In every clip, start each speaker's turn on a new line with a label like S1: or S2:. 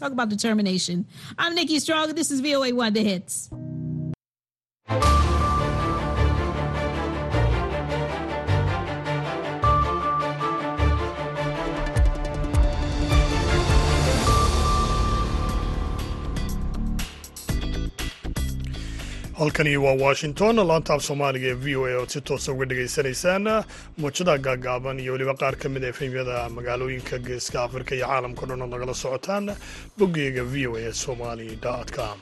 S1: Talk about determination. I'm Nikki Strong. This is VOA The Hits.
S2: Halkani waa washington. Laanta af soomaaliga ee v o a ood si toosa uga dhegaysanaysaan muujada gaagaaban iyo weliba qaar ka mid a efemyada magaalooyinka geeska afrika iyo caalamka dhan ood nagala socotaan boggeyga v o a somali com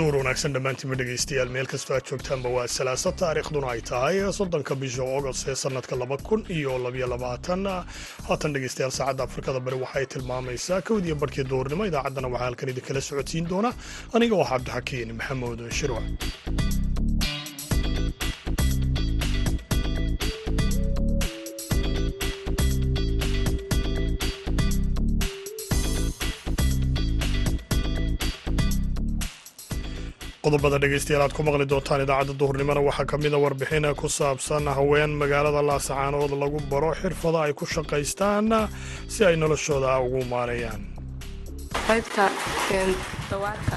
S2: duur wanaagsan dhammaantiinba dhegaystayaal meel kastoo aad joogtaanba waa salaaso taariikhduna ay tahay soddonka bisha ogost ee sannadka laba kun iyo labyo labaatan haatan dhegaystayaal saacadda afrikada bari waxay tilmaamaysaa kowdiyo barhkii duurnimo idaacaddana waxaa halkan idinkala socodsiin doona aniga oo cabdixakiin maxamuud shirwac qodobada dhegaystayaal aad ku maqli doontaan idaacadda duhurnimona waxaa ka mida warbixin ku saabsan haween magaalada laasacaanood lagu baro xirfado ay ku shaqaystaan si ay noloshooda ugu maareeyaan.
S3: Qaybta dawaarka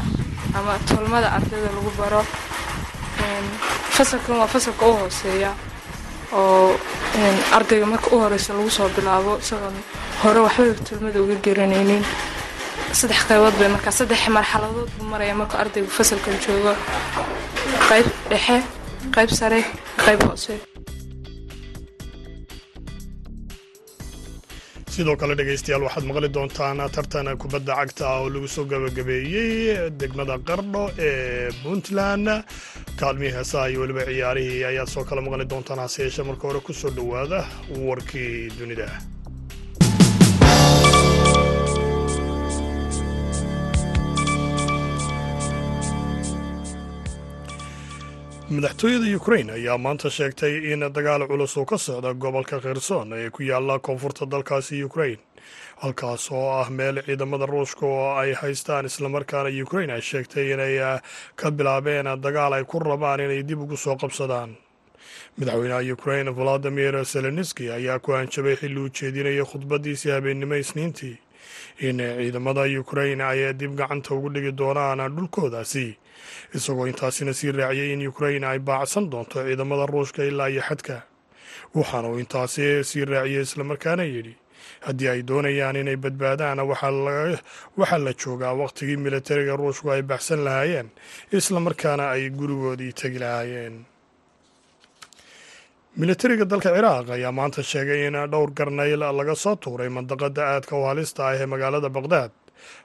S3: ama tolmada ardayda lagu baro fasalkan waa fasalka u hooseeya oo ardayga marka u horeysa lagu soo bilaabo isagoon hore waxbay tolmada uga garanaynin saddex qaybood bay markaa saddex marxaladood buu maraya markuu ardaygu fasalkan joogo. Qayb dhexe qayb sare qayb hoose.
S2: Sidoo kale dhegaystayaal waxaad maqli doontaan tartan kubadda cagta ah oo lagu soo gabagabeeyey degmada qardho ee puntland. Kaalmihii heesaha iyo weliba ciyaarihii ayaad soo kale maqli doontaan hase yeeshee marka hore ku soo dhowaada warkii dunida madaxtooyada ukrain ayaa maanta sheegtay in dagaal culus uu ka socda gobolka kherson ee ku yaalla koonfurta dalkaasi ukrain halkaas oo ah meel ciidamada ruushka oo ay haystaan islamarkaana ukrain ay sheegtay inay ka bilaabeen dagaal ay ku rabaan inay dib ugu soo qabsadaan. Madaxweynaha ukrain valadimir zelenski ayaa ku hanjabay xilli uu jeedinayay khudbadiisii habeennimo isniintii. In ciidamada ukrain ay dib gacanta ugu dhigi doonaan dhulkoodaasi isagoo intaasina sii raaciyay in ukrain ay baacsan doonto ciidamada ruushka ilaa iyo xadka. Waxaana uu intaasi sii raaciyey islamarkaana yidhi haddii ay doonayaan inay badbaadaan waxaa la joogaa wakhtigii militariga ruushku ay baxsan lahaayeen islamarkaana ay gurigoodii tegi lahaayeen. Militariga dalka ciraaq ayaa maanta sheegay in dhowr garnayl laga soo tuuray mandaqada aadka u halista ah ee magaalada baqdaad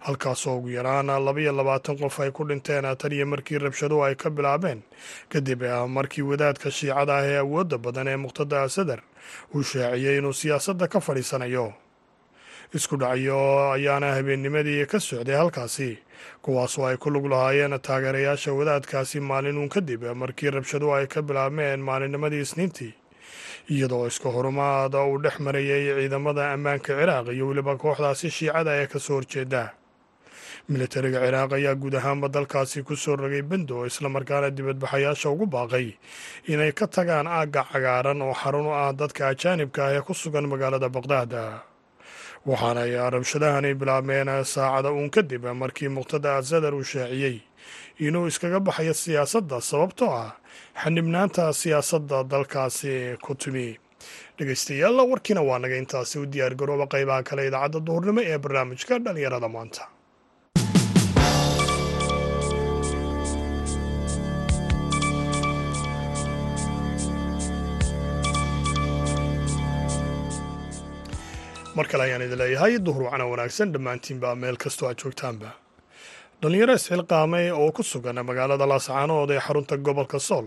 S2: halkaasoo ugu yaraan labaiyo labaatan qof ay ku dhinteen tan iyo markii rabshaduhu ay ka bilaabeen. Kadib markii wadaadka shiicada ah ee awoodda badan ee muqtada asadar uu shaaciyey inuu siyaasadda ka fadhiisanayo. Isku dhacyo ayaana habeennimadii ka socday halkaasi kuwaasoo ay ku lug lahaayeen taageerayaasha wadaadkaasi maalinuun kadib markii rabshaduhu ay ka bilaabmeen maalinnimadii isniintii iyadoo iska horumaada uu dhex marayay ciidamada ammaanka ciraaq iyo weliba kooxdaasi shiicada ee ka soo horjeeda. Militariga ciraaq ayaa guud ahaanba dalkaasi ku soo rogay bendo islamarkaana dibadbaxayaasha ugu baaqay inay ka tagaan aagga cagaaran oo xarun u ah dadka ajaanibka ah ee ku sugan magaalada baqdaad waxaana ay rabshadahani bilaabmeen saacada uun kadib markii muqtada asadar uu shaaciyey inuu iskaga baxayo siyaasadda sababtoo ah xanibnaanta siyaasadda dalkaasi ku timi dhegaystayaal warkiina waa naga intaasi u diyaargarooba qaybaha kale idaacadda duhurnimo ee barnaamijka dhallinyarada maanta. Mar kale ayaan idin leeyahay duhur wacna wanaagsan dhammaantiinba meel kastoo aad joogtaanba dhallinyaro isxilqaamay oo ku sugan magaalada laascaanood ee xarunta gobolka sool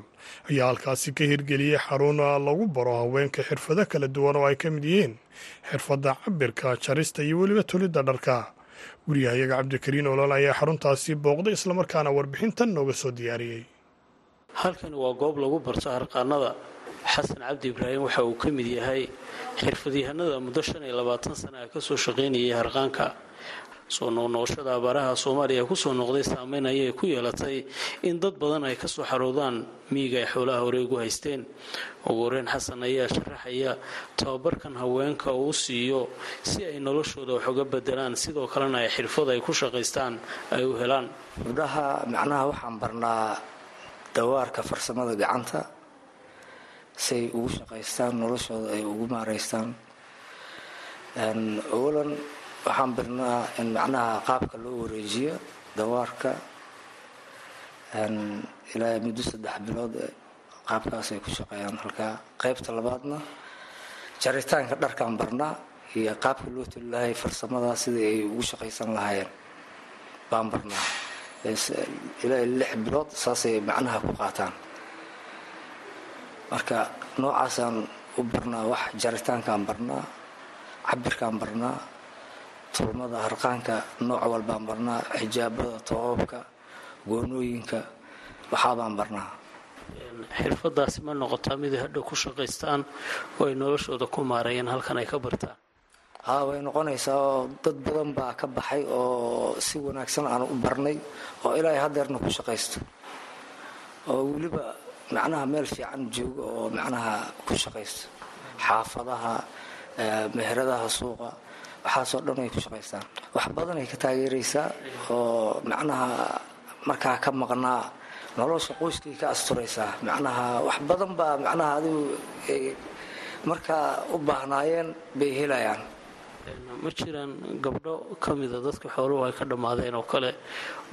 S2: ayaa halkaasi ka hirgeliyey xarun lagu baro haweenka xirfado kala duwan oo ay ka mid yihiin xirfadda cabirka jarista iyo weliba tulidda dharka. Guryahayaga cabdikariin olol ayaa xaruntaasi booqday islamarkaana warbixintan nooga soo diyaariyey
S4: halkani waa goob lagu barto harqaanada xasan cabdi ibraahim waxa uu ka mid yahay xirfadyahanada muddo shan iyo labaatan sana ah ka soo shaqaynayay harqaanka soo noqnoqoshada abaaraha soomaaliya ku soo noqday saameyn ayay ku yeelatay in dad badan ay ka soo xaroodaan miyiga ay xoolaha horeegu haysteen. Ugu horeyn xasan ayaa sharaxaya tababarkan haweenka uu siiyo si ay noloshooda wax uga bedelaan sidoo kalena ay xirfad ay ku shaqaystaan ay u helaan.
S5: Gabdhaha macnaha waxaan barnaa dawaarka farsamada gacanta siay ugu shaqaystaan noloshooda ay ugu maaraystaan. Awalan waxaan barnaa in macnaha qaabka loo wareejiyo dawaarka ilaa muddo saddex bilood qaabkaas ay ku shaqeeyaan. Halkaa qaybta labaadna jaritaanka dharkaan barnaa iyo qaabka loo toli lahay farsamada sidai ay ugu shaqaysan lahaayeen baan barnaa. Ilaa lix bilood saasay macnaha ku qaataan. Marka noocaasaan u barnaa wax jaritaankaan barnaa cabirkaan barnaa tulmada harqaanka nooc walbaan barnaa xijaabada toobabka goonooyinka waxaabaan barnaa.
S4: Xirfadaasi ma noqotaa mid ay hadhow ku shaqaystaan oo ay noloshooda ku maareeyeen halkan ay ka bartaan?
S5: Haa way noqonaysaa oo dad badan baa ka baxay oo si wanaagsan aan u barnay oo ilaa hadeerna ku shaqaysto. Oo weliba macnaha meel fiican jooga oo macnaha ku shaqaysto. Xaafadaha meheradaha suuqa waxaasoo dhan ay ku shaqaystaan wax badan ay ka taageeraysaa oo macnaha markaa ka maqnaa nolosha qoyskay ka asturaysaa. Macnaha wax badan baa macnaha adigu markaa u baahnaayeen bay helayaan.
S4: Ma jiraan gabdho ka mida dadka xooluhu ay ka dhammaadeen oo kale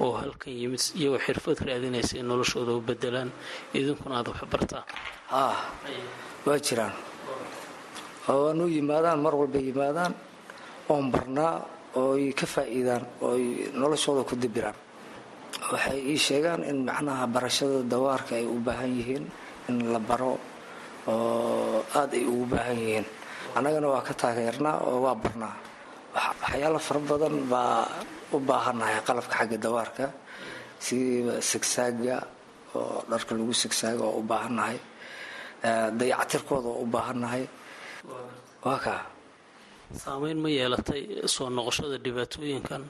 S4: oo halkan yimid iyagoo xirfad raadinaysa in noloshooda u bedelaan idinkuna aad wax bartaan.
S5: Ah waa jiraan. Oo waanu yimaadaan mar walba yimaadaan oon barnaa ooy ka faa'iidaan ooy noloshooda ku dibiraan. Waxay ii sheegaan in macnaha barashada dawaarka ay u baahan yihiin in la baro oo aada ay ugu baahan yihiin. Annagana waa ka taageernaa oo waa barnaa. Waxyaalo fara badan baa u baahannahay qalabka xagga dawaarka sida sigsaaga oo dharka lagu sigsaaga oo u baahannahay. Dayacatirkooda oo u baahannahay. Waa kaa
S4: saameyn ma yeelatay soo noqoshada dhibaatooyinkan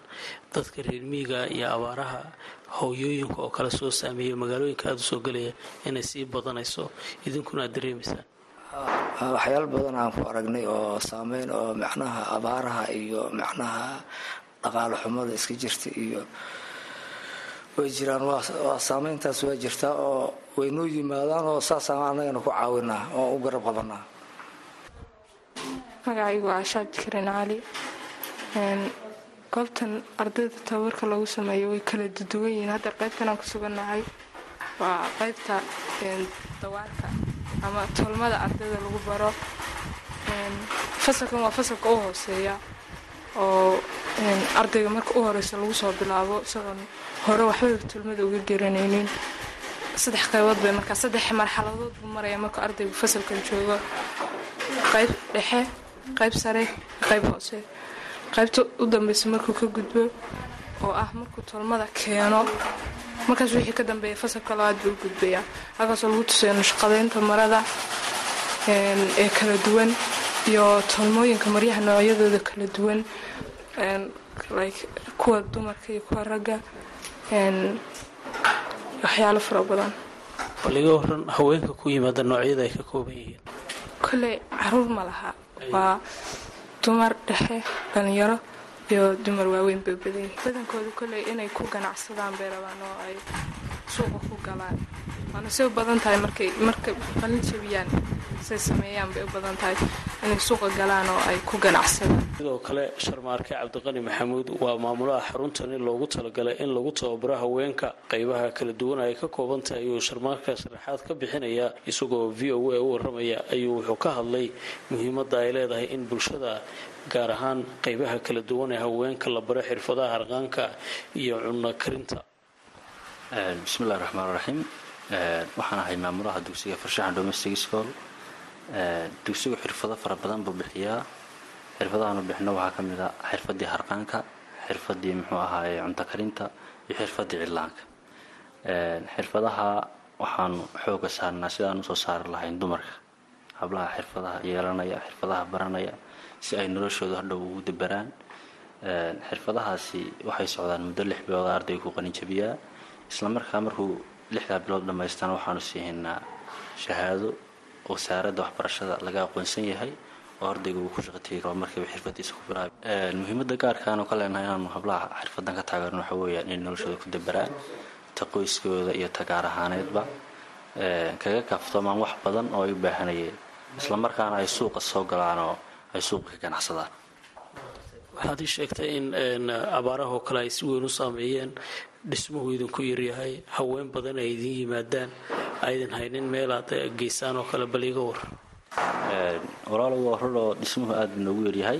S4: dadka reer miiga iyo abaaraha hooyooyinka oo kale soo saameeya magaalooyinka aada u soo gelaya inay sii badanayso. Idinkuna aad dareemaysaan
S5: waxyaalo badan aan ku aragnay oo saameyn oo macnaha abaaraha iyo macnaha dhaqaalo xumada iska jirta iyo way jiraan. Waa saameyntaas waa jirtaa oo way noo yimaadaan oo saasaan annagana ku caawinaa oo u garab qabanaa
S3: magacaygu waa ashaad karin cali goobtan ardayda tababarka lagu sameeyo way kala duduwan yihiin. Hadda qaybtan aan ku sugannahay waa qaybta dawaarka ama tolmada ardayda lagu baro. Fasalkan waa fasalka u hooseeya oo ardayga marka u horeysa lagu soo bilaabo. Isagoon hore waxbay tolmada uga garanaynin. Saddex qaybood bay markaa saddex marxaladood buu maraya markuu ardaygu fasalkan joogo. Qayb dhexe qayb sare qayb hoose. Qaybta u dambeysa markuu ka gudbo oo ah markuu tolmada keeno markaas wixii ka dambeeya fasalka labaad buu u gudbayaa halkaasoo lagu tusayo nashqadeynta marada ee kala duwan iyo tolmooyinka maryaha noocyadooda kala duwan kuwa dumarka iyo kuwa ragga waxyaalo fara badan.
S4: Bal iga waran haweenka ku yimaada noocyada ay ka kooban yihiin.
S3: Kolley carruur ma laha waa dumar dhexe dhalinyaro iyo dumar waaweyn bay badan badankooda kolley inay ku ganacsadaan bay rabaan oo ay suuqa ku galaan waana say u badan tahay markay markay qalin jabiyaan say sameeyaan bay u badan tahay. Inay suuqa galaan oo ay ku ganacsadaan.
S4: Sidoo kale sharmaarke cabdiqani maxamuud waa maamulaha xaruntani loogu talagalay in lagu tababaro haweenka. Qaybaha kala duwan ay ka kooban tahay ayuu sharmaarka sharaxaad ka bixinayaa isagoo v o a u waramaya ayuu wuxuu ka hadlay muhiimadda ay leedahay in bulshada gaar ahaan qaybaha kala duwan ee haweenka la baro xirfadaha harqaanka iyo cunno karinta.
S6: Bismillahi raxmaan raxiim waxaan ahay maamulaha dugsiga farshaxan domestic school. Dugsigu xirfado fara badan buu bixiyaa. Xirfadahaanu bixino waxaa ka mid a xirfadii harqaanka xirfadii muxuu ahaaye cunto karinta iyo xirfadii cidlaanka xirfadaha waxaanu xooga saarnaa sidaan u soo saari lahayn dumarka. Hablaha xirfadaha yeelanaya xirfadaha baranaya si ay noloshooda hadhow ugu dabaraan. Xirfadahaasi waxay socdaan muddo lix bilooda ardayga ku qaninjabiyaa. Islamarkaa markuu lixdaa bilood dhammaystana waxaanu siihaynaa shahaado wasaaradda waxbarashada laga aqoonsan yahay oo ardayga uu ku shaqo tegi karo markiiba xirfadiisa ku bilaabay. Muhiimada gaarkaanu ka leenahay inaanu hablaha xirfadan ka taageerno waxa weeyaan inay noloshooda ku dabaraan ta qoyskooda iyo ta gaar ahaaneedba kaga kaaftoomaan wax badan oo ay u baahanayeen islamarkaana ay suuqa soo galaan oo ay suuqa ka ganacsadaan.
S4: Waxaad ii sheegtay in abaarahoo kale ay si weyn u saameeyeen dhismuhu idinku yaryahay haween badan ay idin yimaadaan aydan haynin meelaad geysaan oo kale bal iga war.
S6: Walaalow waa dhismuhu aad buu noogu yaryahay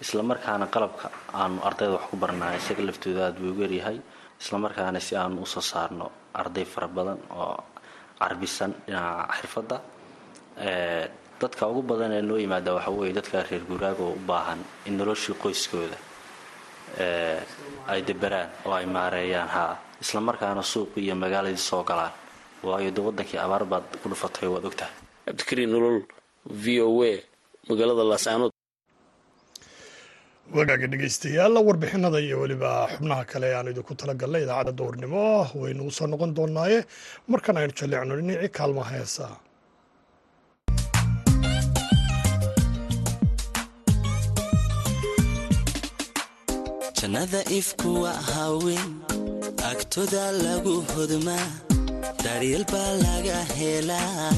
S6: islamarkaana qalabka aanu ardayda wax ku barnaa isaga laftooda aad buu ugu yaryahay islamarkaana si aanu u soo saarno arday fara badan oo carbisan dhinaca xirfadda. Dadka ugu badan ee noo yimaada waxa weeye dadka reer guuraaga oo u baahan in noloshii qoyskooda ay deberaan oo ay maareeyaan haa islamarkaana suuqii iyo magaaladii soo galaan. Waayo de wadankii abaar baad ku dhufatay waad ogtahay.
S4: Cabdikariin nolol v o a magaalada laascaanood
S2: wagaaga dhegaystayaal warbixinada iyo weliba xubnaha kale aan idinku talagalnay idaacadda dowrnimo. Waynu u soo noqon doonaaye markan aynu jalleecno dhinacii kaalmaha heesa
S7: jannada ifkuwa haween agtoda lagu hodmaa daryeel baa laga helaa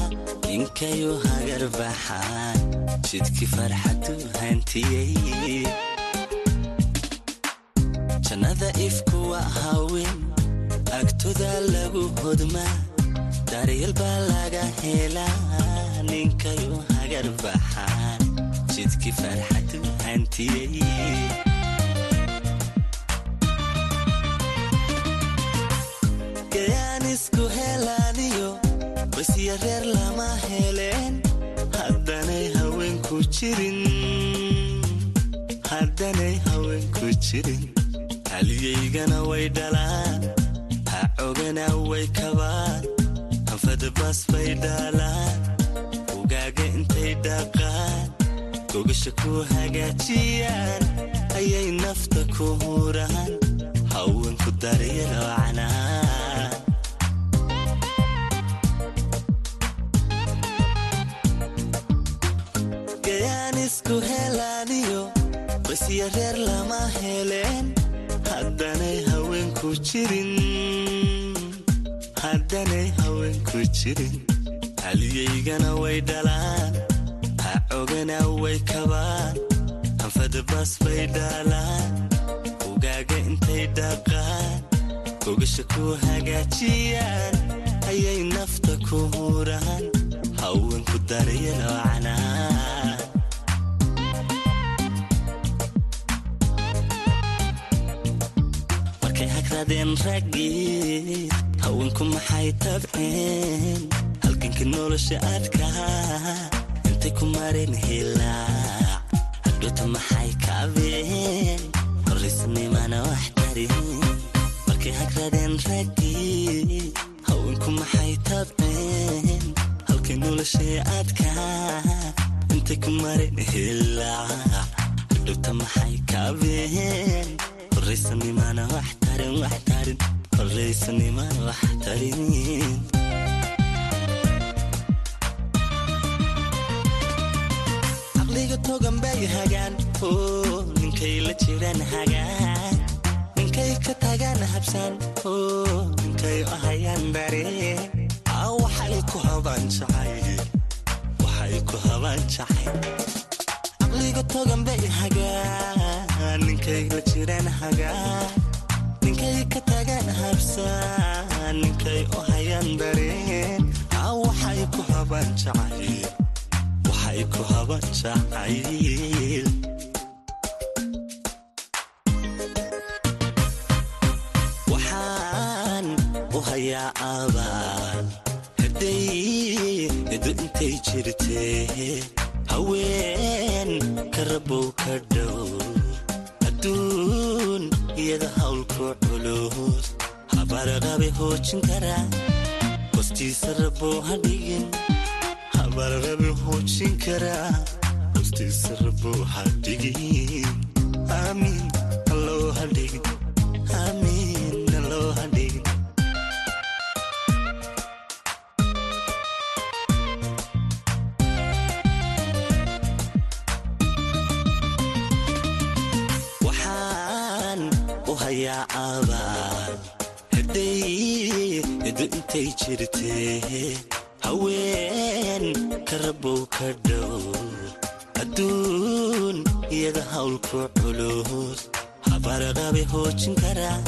S7: ninkayu hagar baxaan jidkii farxadu hantiyey jannada ifkuwa haween agtoda lagu hodmaa daryeel baa laga helaa ninkayu hagar baxaan jidkii farxadu hantiyey gayaan isku helaaniyo haliyaygana way dhalaan ha cogana way kabaan bay dhaalaan ugaaga intay dhaqaan gogasha ku hagaajiyaan ayay nafta ku huraan haweenku daryalocnaa isku helaaniyo basya reer lama heleen haddanay haweenku jirin haliyaygana way dhalaan ha cogana way kabaan hanfadabas bay dhaalaan ugaaga intay dhaqaan gogasha ku hagaajiyaan ayay nafta ku huraan haweenku daryalocnaa markay hagradeen raggii. Haweenku maxay tabceen halganka nolosha adkaa intay ku mareen hilaac hadhota maxay kaabeen? Horaysnimana wax tarin markay hagradeen raggii. Haweenku maxay tabceen halkay noloshay adkaa intay ku mareen hilaac hadhowta maxay kaabeen? Horaysanimana wax tarin wax tarin caqliga togan bay hagaan. Oo ninkay la jiraan hagaan. Ninkay ka tagaan habsaan. Oo ninkay ahayaan dareen aa waxay ku habaan jacay. Waxay ku habaan jacay. Caqliga togan bay hagaan. Ninkay la jiraan hagaan ninkay ka tagaan habsaan ninkay ahayaan dareen? Aa waxay ku habaan jacay waxay ku habaan jacayl. Waxaan u hayaa abaal hadday edo intay jirtee. Haween ka rabow ka dhow iyada hawlku culus habarqabe hoojin karaa hostiisa rabow ha dhigin habarqabe hoojin karaa hostiisa rabow ha dhigin aamiin hadhigin aamiinna abaan hadday edu intay jirtee haween karabow ka dhow adduun iyada hawlku culus habarqabe hoojin karaa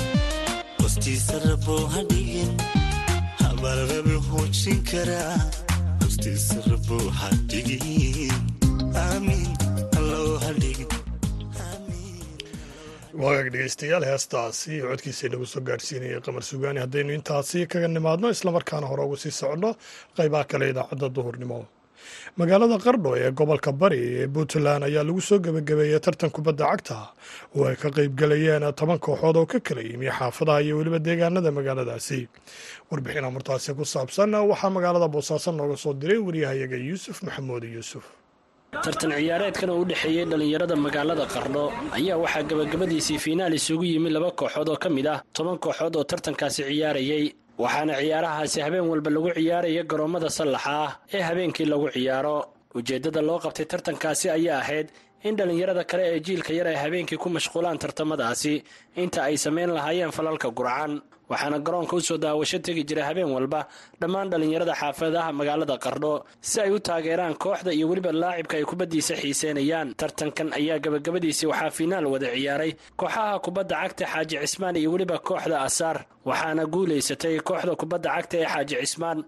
S7: hostiisa rabow hadhigin habarqabe hoojin karaa hostiisa rabow hadhigin aamiin
S2: waagaag dhegeystayaal heestaasi codkiisa inagu soo gaadhsiinayay qamar sugaani haddaynu intaasi kaga nimaadno islamarkaana hore ugu sii socno qaybaha kale idaacadda duhurnimo. Magaalada qardho ee gobolka bari ee puntland ayaa lagu soo gebagabeeyey tartan kubadda cagta. Oo ay ka qaybgalayeen toban kooxood oo ka kala yimi xaafadaha iyo weliba deegaanada magaaladaasi. Warbixin amurtaasi ku saabsan waxaa magaalada boosaaso nooga soo diray wariyahayaga yuusuf maxamuud yuusuf
S8: tartan ciyaareedkan oo u dhexeeyey dhallinyarada magaalada qardho ayaa waxaa gebagabadiisii fiinaal isugu yimi laba kooxood oo ka mid ah toban kooxood oo tartankaasi ciyaarayey. Waxaana ciyaarahaasi habeen walba lagu ciyaaraya garoommada sallaxa ah ee habeenkii lagu ciyaaro. Ujeeddada loo qabtay tartankaasi ayaa ahayd in dhallinyarada kale ee jiilka yar ay habeenkii ku mashquulaan tartamadaasi inta ay samayn lahaayeen falalka gurcan waxaana garoonka u soo daawasho tegi jira habeen walba dhammaan dhallinyarada xaafadaha magaalada qardho si ay u taageeraan kooxda iyo weliba laacibka ay kubaddiisa xiiseenayaan tartankan ayaa gebagabadiisii waxaa fiinaal wada ciyaaray kooxaha kubadda cagta xaaji cismaan iyo weliba kooxda asaar waxaana guulaysatay kooxda kubadda cagta ee xaaji cismaan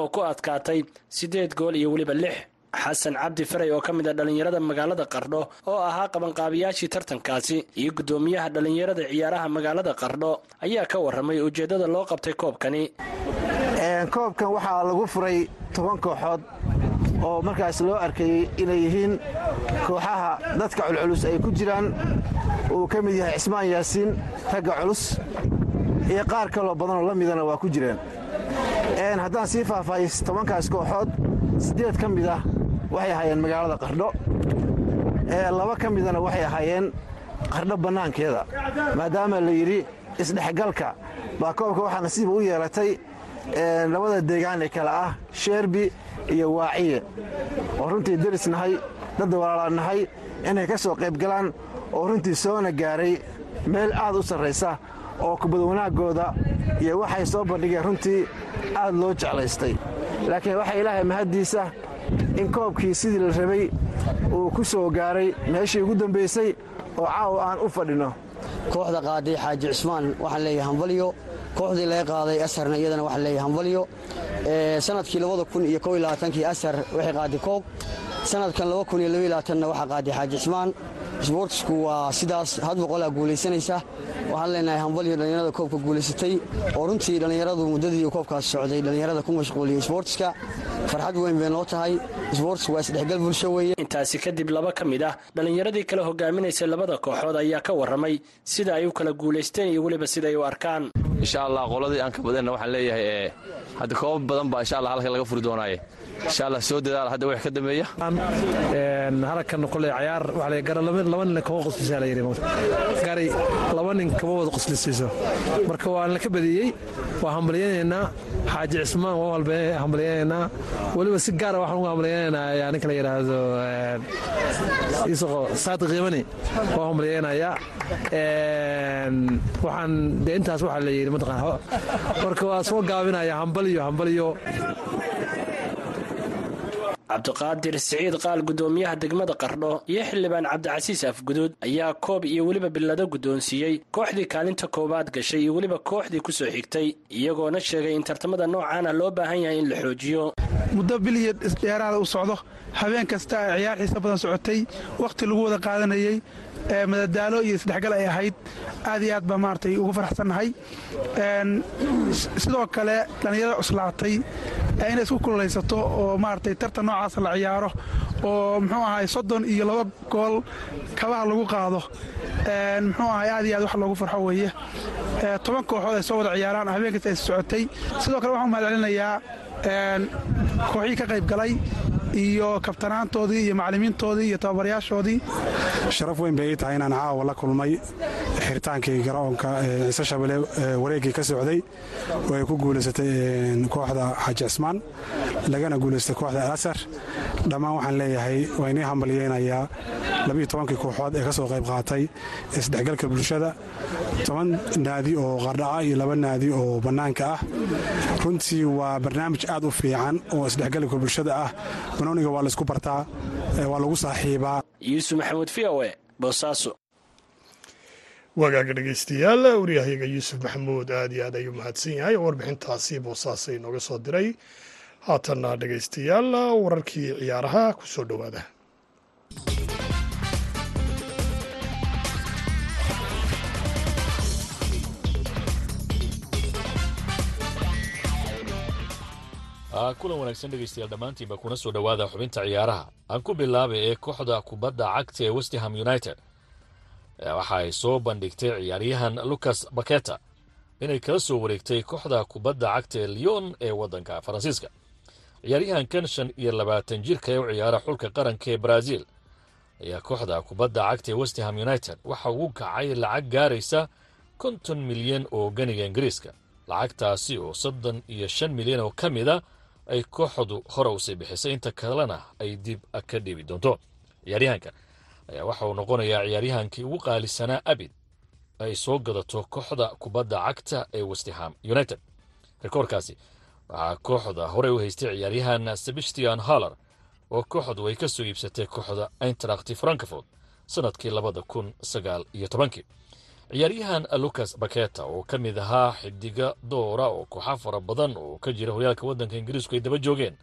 S8: oo ku adkaatay siddeed gool iyo weliba lix xasan cabdi faray oo ka mid a dhallinyarada magaalada qardho oo ahaa qabanqaabiyaashii tartankaasi iyo guddoomiyaha dhallinyarada ciyaaraha magaalada qardho ayaa ka warramay ujeeddada loo qabtay koobkani.
S9: Koobkan waxaa lagu furay toban kooxood oo markaas loo arkayey inay yihiin kooxaha dadka culculus ay ku jiraan. Uu ka mid yahay cismaan yaasiin ragga culus iyo qaar kaloo badanoo la midana waa ku jireen. Haddaan sii faahfaahis tobankaas kooxood siddeed ka mid ah waxay ahaayeen magaalada qardho. Laba ka midana waxay ahaayeen qardho bannaankeeda maadaama la yidhi isdhexgalka baa koobka waxaa nasiiba u yeelatay labada deegaan ee kale ah sheerbi iyo waaciye. Oo runtii deris nahay dad walaala nahay inay ka soo qayb galaan oo runtii soona gaaray meel aad u sarraysa oo kubad wanaaggooda iyo waxay soo bandhigeen runtii aad loo jeclaystay. Laakiin waxaa ilaahay mahaddiisa in koobkii sidii la rabay uu ku soo gaaray meeshii ugu dambaysay oo caawa aan u fadhinno
S10: kooxda qaaday xaaji cismaan waxaan leeyahay hambalyo. Kooxdii laga qaaday asarna iyadana waxaan leeyahay hambalyo. Sanadkii labaatankii asar waxay qaaday koob. Sanadkan labaatanna waxaa qaaday xaaji cismaan isboortisku waa sidaas had boqolaa guulaysanaysa. Waxaan leenahay hambalyo dhallinyarada koobka guulaysatay. Oo runtii dhallinyaradu muddadii koobkaas socday dhallinyarada ku mashquuliyey isboortiska farxad weyn bay noo tahay. Isboortisku waa isdhexgal bulsho weeye.
S8: Intaasi kadib laba ka mid ah dhallinyaradii kala hogaaminaysay labada kooxood ayaa ka warramay sida ay u kala guulaysteen iyo weliba siday u arkaan.
S11: Insha allah qoladii aan ka badanna waxaan leeyahay hadda koobab badan baa insha allah halka laga furi doonaaye insha allah soo dadaal. Hadda wax ka dambeeya?
S12: Halkan kule cayaar. Laba nin kama qoslisa la yidhi gari laba nin kama wada qoslisiiso marka waa la ka badiyey waa hambalyanaynaa xaaji cismaan waa hambalyanaynaa weliba si gaara waxaan uga hambalyanaynaa ninka la yidhaahdo isaqo saadiq yimani waa hambalyanayaa waxaan dee intaas waxaa la yidhi mataqaan marka waa soo gaabinaya hambalyo hambalyo
S8: cabdiqaadir siciid qaal guddoomiyaha degmada qardho iyo xildhibaan cabdicasiis afguduud ayaa koob iyo weliba billado guddoonsiiyey kooxdii kaalinta koowaad gashay iyo weliba kooxdii ku soo xigtay iyagoona sheegay in tartamada noocaana loo baahan yahay in la xoojiyo.
S13: Muddo biliya dheeraada u socdo habeen kasta ay ciyaar xiisa badan socotay wakhti lagu wada qaadanayey madadaalo iyo isdhexgal ay ahayd aad iyo aad baa maaragtay ugu faraxsannahay. Sidoo kale dhallinyarada cuslaatay inay isku kululaysato oo maaragtay tartan noocaasa la ciyaaro oo muxuu ahay soddon iyo laba gool kabaha lagu qaado. Muxuu ahay aad iyo aad wax loogu farxo weeye. Toban kooxood ay soo wada ciyaaraan habeen kasta ay socotay. Sidoo kale waxaan u mahad celinayaa kooxihii ka qayb galay iyo kabtanaantoodii iyo macallimiintoodii iyo tababarayaashoodii
S14: sharaf weyn bay ii tahay inaan caawa la kulmay xiritaankii garoonka ciise shabele wareeggii ka socday oo ay ku guulaysatay kooxda xaaji cismaan lagana guulaystay kooxda alasar dhammaan waxaan leeyahay waa inii hambalyeynayaa labiiyo tobankii kooxood ee ka soo qayb qaatay isdhexgalka bulshada. Toban naadi oo qardhaca iyo laba naadi oo bannaanka ah. Runtii waa barnaamij aad u fiican oo isdhexgalka bulshada ah. Banooniga waa laysku bartaa waa lagu saaxiibaa.
S8: Yuusuf maxamuud v o e boosaaso.
S2: Wagaaga dhegaystayaal waryahayaga yuusuf maxamuud aad iyo aad ayuu mahadsan yahay. Oo warbixintaasi boosaaso inooga soo diray. Haatanna dhegaystayaal wararkii ciyaaraha ku soo dhowaada
S15: kulan wanaagsan dhegaystayaal dhammaantiinba kuna soo dhowaada xubinta ciyaaraha. Aan ku bilaabay ee kooxda kubadda cagta ee westham united. Waxa ay soo bandhigtay ciyaaryahan lucas baketa inay kala soo wareegtay kooxda kubadda cagta ee lyon ee waddanka faransiiska. Ciyaaryahankan shan iyo labaatan jirka ee u ciyaara xulka qaranka ee brazil ayaa kooxda kubadda cagta ee westham united waxa ugu kacay lacag gaaraysa konton milyan oo ganiga ingiriiska. Lacagtaasi oo soddon iyo shan milyan oo ka mid a ay kooxdu hore u sii bixisay. Inta kalena ay dib ka dhiibi doonto. Ciyaaryahankan ayaa waxa uu noqonayaa ciyaaryahankii ugu qaalisanaa abid ay soo gadato kooxda kubadda cagta ee westham united. Rikoorkaasi waxaa kooxda horey u haystay ciyaaryahan sebastian haller oo kooxdu ay ka soo iibsatay kooxda eintracht frankfort sannadkii labada kun sagaal iyo tobankii ciyaaryahan lucas baketa oo ka mid ahaa xidiga doora oo kooxa fara badan oo ka jira horyaalka waddanka ingiriisku ay daba joogeen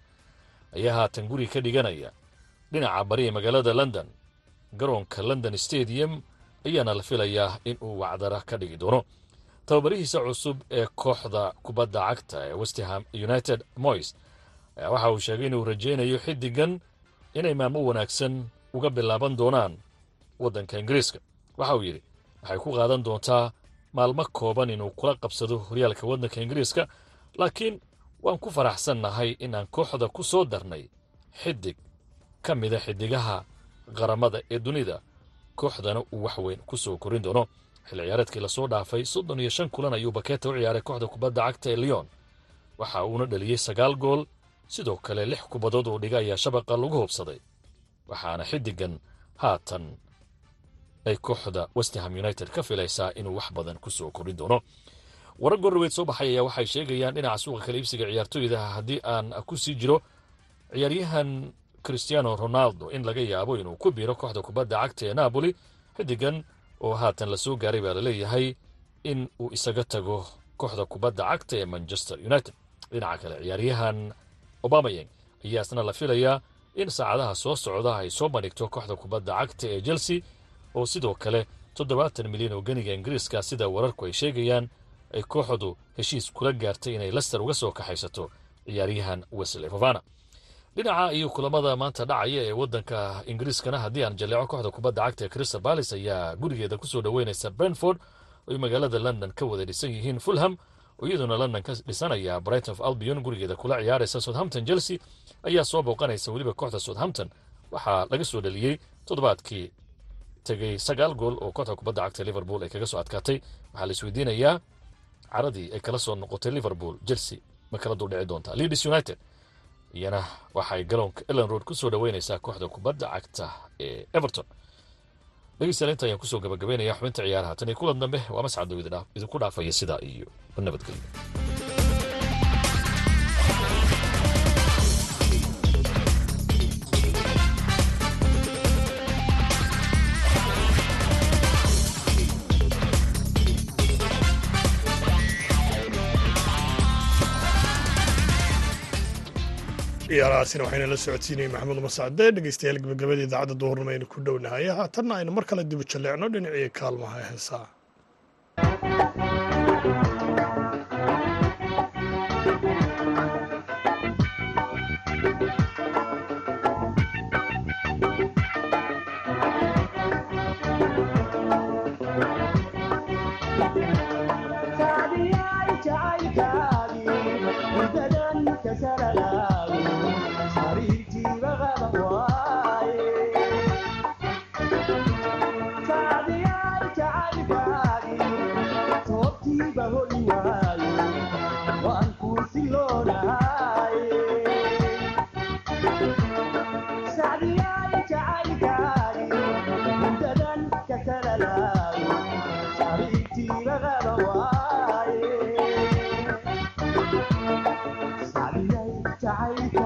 S15: ayaa haatan guri ka dhiganaya. Dhinaca bari magaalada london garoonka london stadium ayaana la filayaa in uu wacdara ka dhigi doono. Tababarihiisa cusub ee kooxda kubadda cagta ee westham united moys ayaa waxa uu sheegay inuu rajaynayo xidigan inay maamo wanaagsan uga bilaaban doonaan waddanka ingiriiska. Waxa uu yidhi waxay ku qaadan doontaa maalmo kooban inuu kula qabsado horyaalka waddanka ingiriiska laakiin waan ku faraxsannahay inaan kooxda ku soo darnay xidig ka mida xidigaha qaramada ee dunida. Kooxdana uu wax weyn ku soo korin doono. Xilli ciyaareedkii la soo dhaafay soddon iyo shan kulan ayuu baketa u ciyaaray kooxda kubadda cagta ee lyon. Waxa uuna dhaliyey sagaal gool sidoo kale lix kubadood oo dhiga ayaa shabaqa lagu hubsaday. Waxaana xidigan haatan ay kooxda westham united ka filaysaa inuu wax badan ku soo korin doono. Warar gorroweed soo baxay ayaa waxay sheegayaan dhinaca suuqa kala iibsiga ciyaartooyda haddii aan ku sii jiro ciyaaryahan christiano ronaldo in laga yaabo inuu ku biiro kooxda kubadda cagta ee napoli xidigan oo haatan la soo gaaray baa la leeyahay in uu isaga tago kooxda kubadda cagta ee manchester united. Dhinaca kale ciyaaryahan obamayeng ayaa isna la filayaa in saacadaha soo socda ay soo bandhigto kooxda kubadda cagta ee chelsea oo sidoo kale toddobaatan milyan oo ganiga ingiriiska sida wararku ay sheegayaan ay kooxdu heshiis kula gaartay inay lester uga soo kaxaysato ciyaaryahan wesley fovana dhinaca iyo kulamada maanta dhacaya ee waddanka ingiriiskana haddii aan jaleeco kooxda kubadda cagta ee crystal balis ayaa gurigeeda ku soo dhoweynaysa brentford oy magaalada london ka wada dhisan yihiin fulham oo iyaduna london ka dhisanaya brighton of albion gurigeeda kula ciyaaraysa southampton chelsea ayaa soo booqanaysa weliba kooxda southampton. Waxaa laga soo dhaliyey toddobaadkii tegey sagaal gool oo kooxda kubadda cagta liverpool ay kaga soo adkaatay. Waxaa la isweydiinayaa caradii ay kala soo noqotay liverpool chelsea ma kala duldhici doontaa? Leeds united iyana waxay garoonka ellen road ku soo dhoweynaysaa kooxda kubadda cagta ee everton. Dhegeystayaal inta ayaan ku soo gabagabeynaya xubinta ciyaaraha. Tan iyo kulan dambe waa mascad idinku dhaafaya sidaa iyo nabadgelyo
S2: ciyaarahaasina waxayna la socodsiinayay maxamuud mascade dhegeystayaal gabagabada idaacadda duhurnimo aynu ku dhownahay. Haatanna aynu mar kale dibu jalleecno dhinacii kaalmaha ee heesaa
S16: Ai,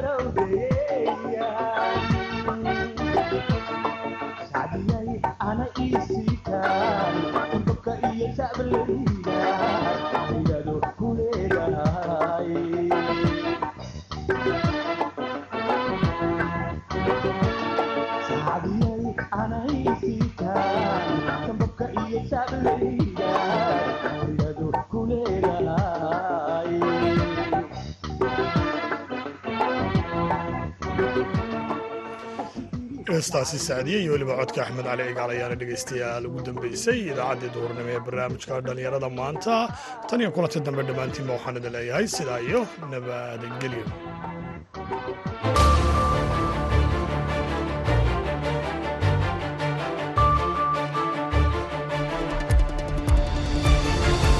S16: caranguejo.
S2: Heestaasi sacdiye iyo weliba codka axmed cali cigaal ayaana dhegaystayaal ugu dambeysay. Idaacaddii duhurnimo ee barnaamijka dhallinyarada maanta. Tan iyo kulanti dambe dhammaantiinba waxaan idin leeyahay sidaa iyo nabadgelyo